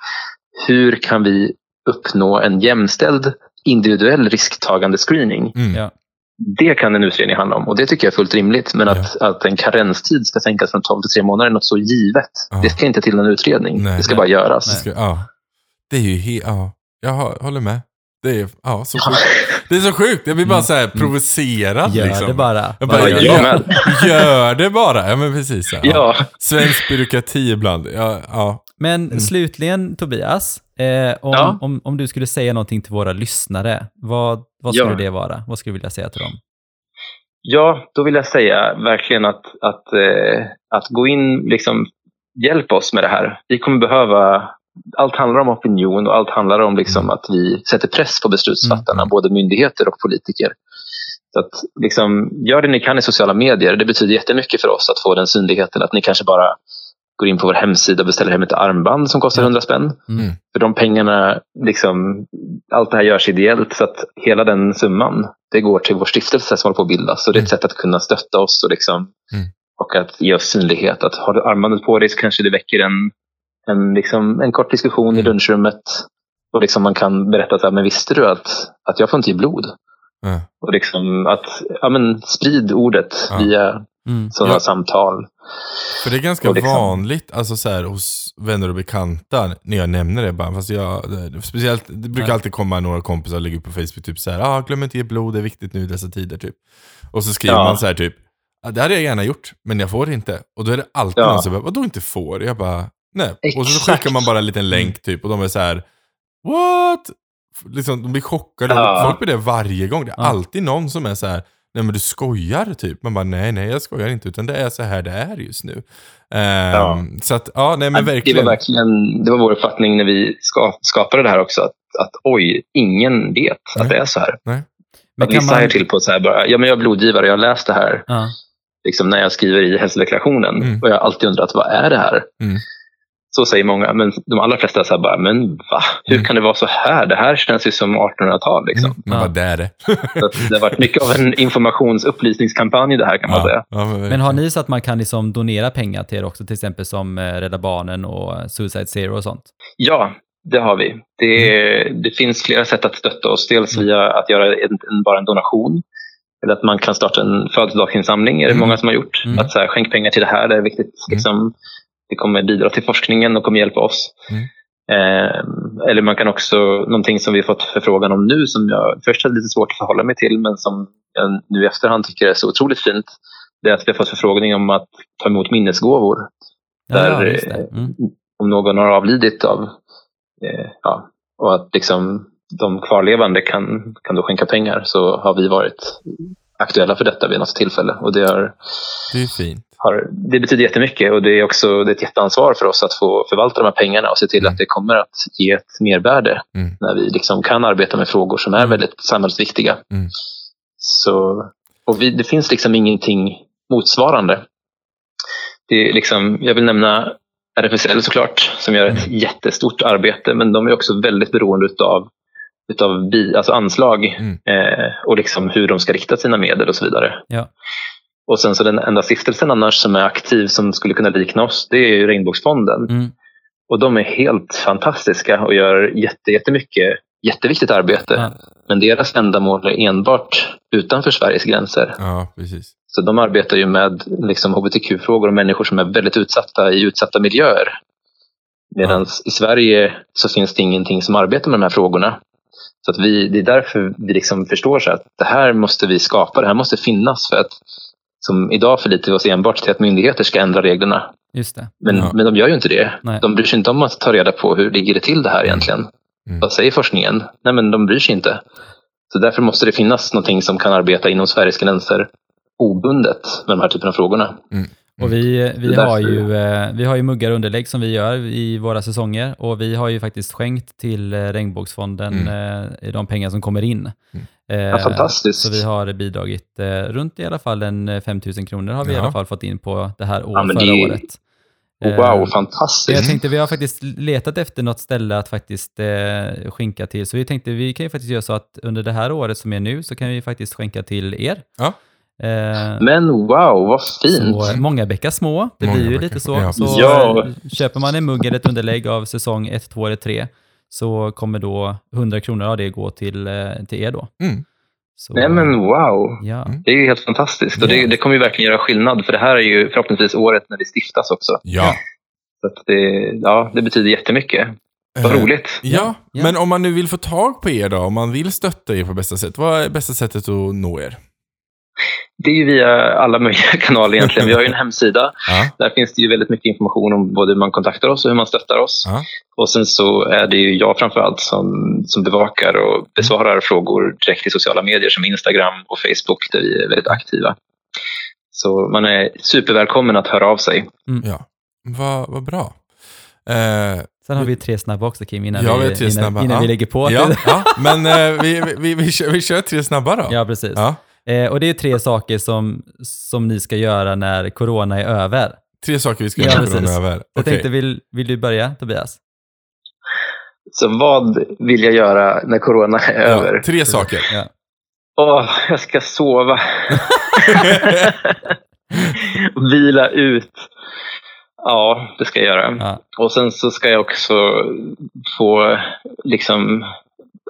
hur kan vi uppnå en jämställd individuell risktagande screening? Mm. Ja. Det kan en utredning handla om och det tycker jag är fullt rimligt. Men att, att en karenstid ska sänkas från 12 till 3 månader är något så givet. Ja. Det ska inte till en utredning. Nej. det ska Nej. bara göras. Det, ska, ja. Det är ju helt, ja. Jag har- håller med. Det är, ja, så sjukt. Det är så sjukt, jag blir bara så här provocerad. Gör liksom. det bara. Jag bara, Bara gör gör, det. jag gör det bara. Ja men precis. Ja. Ja. Svensk byråkrati ibland. Ja, ja. Men slutligen Tobias, eh, om, Ja. om, om du skulle säga någonting till våra lyssnare, vad, vad skulle Ja. det vara? Vad skulle du vilja säga till dem? Ja, då vill jag säga verkligen att, att, eh, att gå in, liksom, hjälp oss med det här. Vi kommer behöva, allt handlar om opinion och allt handlar om liksom, att vi sätter press på beslutsfattarna, Mm. både myndigheter och politiker. Så att, liksom, gör det ni kan i sociala medier. Det betyder jättemycket för oss att få den synligheten. Att ni kanske bara går in på vår hemsida och beställer hem ett armband som kostar 100 spänn. Mm. För de pengarna, liksom, allt det här görs ideellt så att hela den summan det går till vår stiftelse som håller på att bildas. Så det är ett sätt att kunna stötta oss och, liksom, Mm. och att ge oss synlighet. Att har du armbandet på dig så kanske det väcker en, en, liksom, en kort diskussion i Mm. lunchrummet. Och liksom man kan berätta så här, men visste du att, att jag får inte ge blod? Ja. Och liksom att ja, men sprid ordet Ja. via Mm. sådana Ja. samtal. För det är ganska liksom- vanligt alltså så här, hos vänner och bekanta när jag nämner det. Bara, fast jag, det- speciellt, det brukar Ja. alltid komma några kompisar och lägga upp på Facebook typ så här, ah, glöm inte ge blod, det är viktigt nu i dessa tider. Typ. Och så skriver Ja. man så här typ, ah, det hade jag gärna gjort, men jag får inte. Och då är det alltid Ja. någon som bara, vadå inte får? Jag bara, nej. Och så Exakt. skickar man bara en liten länk typ och de är så här, what? Liksom, de blir chockade. Ja. Folk blir det varje gång. Det är Ja. alltid någon som är så här, nej men du skojar typ. Man bara, nej nej jag skojar inte, utan det är så här det är just nu. Ehm, Ja. Så att, ja nej men Det verkligen. var verkligen det var vår uppfattning när vi ska, skapade det här också. Att, att oj, ingen vet Nej. att det är så här. Men Att kan vissa man... är till på så här bara, ja men jag är blodgivare, jag har läst det här Ja. liksom, när jag skriver i hälsodeklarationen. Mm. Och jag har alltid undrat, vad är det här? Mm. Så säger många, men de allra flesta är så här bara, men va? Hur Mm. kan det vara så här? Det här känns ju som 1800-tal. Liksom. Mm, men Ja. vad det är det. Det har varit mycket av en informationsupplysningskampanj det här kan man ja, säga. ja, men, Men har ni så att man kan liksom donera pengar till er också, till exempel som eh, Rädda Barnen och Suicide Zero och sånt? Ja, det har vi. Det, det finns flera sätt att stötta oss. Dels Mm. via att göra en, en, bara en donation. Eller att man kan starta en födelsedagsinsamling, är det Mm. många som har gjort. Mm. Att så här, skänk pengar till det här, det är viktigt. Liksom, det kommer bidra till forskningen och kommer hjälpa oss. Mm. Eh, eller man kan också, någonting som vi fått förfrågan om nu som jag först hade lite svårt att förhålla mig till men som jag nu i efterhand tycker är så otroligt fint. Det är att vi har fått förfrågning om att ta emot minnesgåvor Ja, Där, just det. Mm. om någon har avlidit av, eh, ja, och att liksom de kvarlevande kan, kan då skänka pengar så har vi varit aktuella för detta vid något tillfälle. Och det, har, Det är fint. Har, det betyder jättemycket och det är också det är ett jätteansvar för oss att få förvalta de här pengarna och se till Mm. att det kommer att ge ett mervärde Mm. när vi liksom kan arbeta med frågor som är Mm. väldigt samhällsviktiga. Mm. Så, och vi, det finns liksom ingenting motsvarande. Det är liksom, jag vill nämna RFSL såklart, som gör ett Mm. jättestort arbete, men de är också väldigt beroende utav, utav bi, alltså anslag Mm. eh, och liksom hur de ska rikta sina medel och så vidare. Ja. Och sen så den enda stiftelsen annars som är aktiv som skulle kunna likna oss, det är ju Regnbågsfonden. Mm. Och de är helt fantastiska och gör jätte, jättemycket jätteviktigt arbete. Ja. Men deras ändamål är enbart utanför Sveriges gränser. Ja, precis. Så de arbetar ju med liksom, hbtq-frågor och människor som är väldigt utsatta i utsatta miljöer. Medan i Sverige så finns det ingenting som arbetar med de här frågorna. Så att vi, det är därför vi liksom förstår så att det här måste vi skapa, det här måste finnas. för att som Idag förlitar vi oss enbart till att myndigheter ska ändra reglerna. Just det. Men, Ja. men de gör ju inte det. Nej. De bryr sig inte om att ta reda på hur ligger det till det här egentligen. Mm. Vad säger forskningen? Nej, men de bryr sig inte. Så därför måste det finnas någonting som kan arbeta inom Sveriges gränser obundet med de här typen av frågorna. Och vi, vi, har ju, eh, vi har ju muggar och underlägg som vi gör i våra säsonger och vi har ju faktiskt skänkt till eh, Regnbågsfonden eh, de pengar som kommer in. Eh, Ja, fantastiskt. Så vi har bidragit eh, runt i alla fall en eh, 5 000 kronor har vi i Ja. alla fall fått in på det här året, Ja, men förra året. Eh, Wow, Jag fantastiskt. tänkte, vi har faktiskt letat efter något ställe att faktiskt eh, skänka till, så vi tänkte vi kan ju faktiskt göra så att under det här året som är nu så kan vi faktiskt skänka till er. Ja. Eh, Men wow, vad fint. så många bäckar små, det Många blir ju bäckar lite så. ja, så. Ja. eh, köper man en mugg eller ett underlägg av säsong 1, 2 eller 3 så kommer då 100 kronor av det gå till, eh, till er då. Mm. Så, Nej men wow. Ja, Mm. Det är ju helt fantastiskt och det, Ja. det kommer ju verkligen göra skillnad för det här är ju förhoppningsvis året när det stiftas också. Ja. Så att det, ja, det betyder jättemycket. Vad Eh, roligt. Ja, Ja. men om man nu vill få tag på er då, om man vill stötta er på bästa sätt, vad är bästa sättet att nå er? Det är ju via alla möjliga kanaler egentligen. Vi har ju en hemsida. Ja, Där finns det ju väldigt mycket information om både hur man kontaktar oss och hur man stöttar oss. Ja. Och sen så är det ju jag framförallt som, som bevakar och besvarar frågor direkt i sociala medier som Instagram och Facebook där vi är väldigt aktiva. Så man är supervälkommen att höra av sig. ja. Vad vad bra. Eh, Sen har vi tre snabba också Kim, innan, Ja, vi, vi innan, snabba, innan ja. vi lägger på. ja, ja, men eh, vi, vi, vi, kör, vi kör tre snabba då. Ja, precis. Eh, och det är tre saker som, som ni ska göra när corona är över. Tre saker vi ska göra precis. corona över. Jag Okej. tänkte, vill, vill du börja Tobias? Så vad vill jag göra när corona är över? Ja, tre saker. Ja. Åh, jag ska sova. Vila ut. Ja, det ska jag göra. Ja. Och sen så ska jag också få liksom,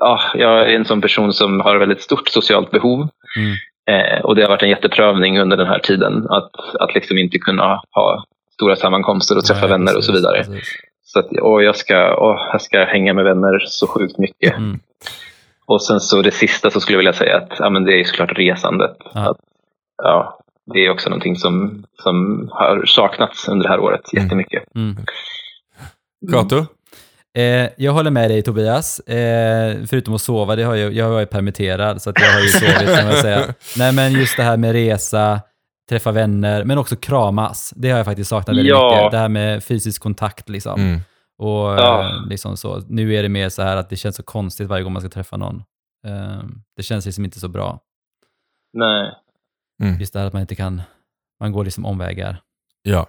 ja, jag är en sån person som har väldigt stort socialt behov. Mm. Eh, och det har varit en jätteprövning under den här tiden att, att liksom inte kunna ha stora sammankomster och träffa Nej, vänner och precis, så vidare. precis. Så att, och jag, ska, åh, jag ska hänga med vänner så sjukt mycket. Mm. Och sen så det sista så skulle jag vilja säga att ja, men det är såklart resandet. Ja. Att, ja, det är också någonting som, som har saknats under det här året Mm. jättemycket. Mm. Kato? Eh, jag håller med dig Tobias. Eh, förutom att sova, det har jag, jag varit permitterad så att jag har ju sovit kan man säga. Nej men just det här med resa, träffa vänner, men också kramas. Det har jag faktiskt saknat väldigt Ja. mycket. Det här med fysisk kontakt liksom. Mm. Och Ja. eh, liksom så. Nu är det mer så här att det känns så konstigt varje gång man ska träffa någon. Eh, det känns liksom inte så bra. Nej. Just det här att man inte kan, man går liksom omvägar. Ja,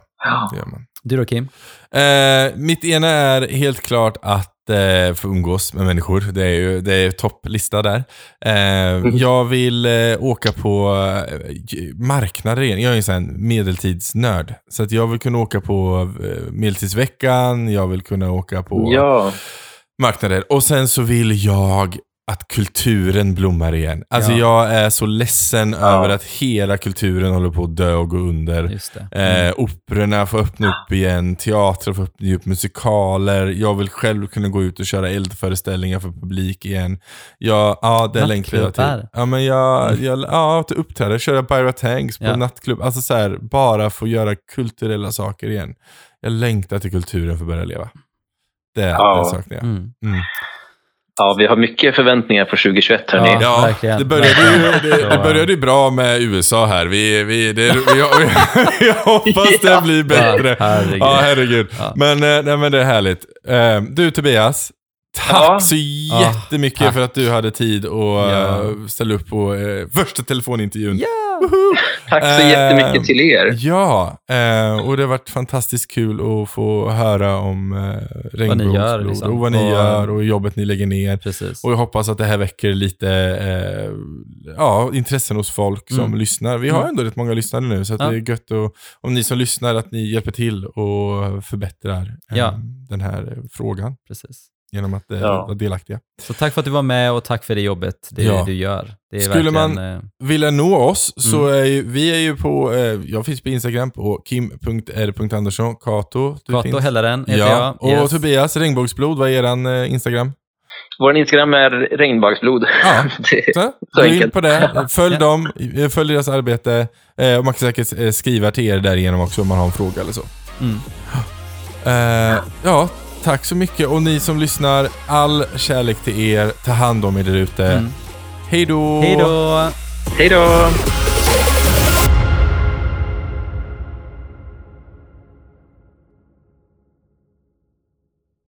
det gör man. Du då Kim? Eh, mitt ena är helt klart att eh, få umgås med människor. Det är ju det är topplista där. Eh, jag vill eh, åka på marknader igen. Jag är en sån här medeltidsnörd. Så att jag vill kunna åka på medeltidsveckan, jag vill kunna åka på Ja. marknader. Och sen så vill jag att kulturen blommar igen. Alltså Ja. jag är så ledsen Ja. över att hela kulturen håller på att dö och gå under. Just det. Eh, operorna får öppna upp igen, teatrar får öppna upp, musikaler. Jag vill själv kunna gå ut och köra eldföreställningar för publik igen. Jag, ja, det längtar jag till. Ja, men jag, jag ja, att uppträda, köra Byra Tanks på Ja. nattklubb. Alltså så här, bara få göra kulturella saker igen. Jag längtar till kulturen för att börja leva. Det, Ja. det saknar jag. Mm. Mm. Ja, vi har mycket förväntningar på 2021 hörni. Ja. Ja, verkligen. det började, ju, det, det började ju bra med USA här. Vi, vi, det, vi, jag, jag hoppas det blir bättre. Ja, herregud. Ja, herregud. Ja. Men, eh, nej, men det är härligt. Eh, Du Tobias, tack Ja. så jättemycket tack. för att du hade tid att Ja. eh, ställa upp på eh, första telefonintervjun. Ja! Tack så Eh, jättemycket till er. Ja, eh, och det har varit fantastiskt kul att få höra om eh, regnbågsblod liksom. och vad ni Och- gör och jobbet ni lägger ner. Precis. Och jag hoppas att det här väcker lite eh, ja, intressen hos folk som Mm. lyssnar. Vi har Mm. ändå rätt många lyssnare nu, så att Ja. det är gött och, om ni som lyssnar att ni hjälper till och förbättrar eh, Ja. den här eh, frågan Precis. Genom att eh, Ja. vara delaktiga. Så tack för att du var med och tack för det jobbet det Ja. du gör. Det är Skulle verkligen, man- eh, Vill jag nå oss så Mm. är ju, vi är ju på, eh, jag finns på Instagram på kim.r.andersson, Kato. du Kato finns- Hellaren heter Ja, och jag. Yes. Tobias, regnbågsblod, vad är eran eh, Instagram? Vår Instagram är regnbågsblod. Ja. Så, Så enkelt. på det, följ dem, eh, följ deras arbete. Eh, och man kan säkert eh, skriva till er därigenom också om man har en fråga eller så. Mm. Ja, tack så mycket. Och ni som lyssnar, all kärlek till er. Ta hand om er där ute. Mm. Hej då! Hej då! Hej då!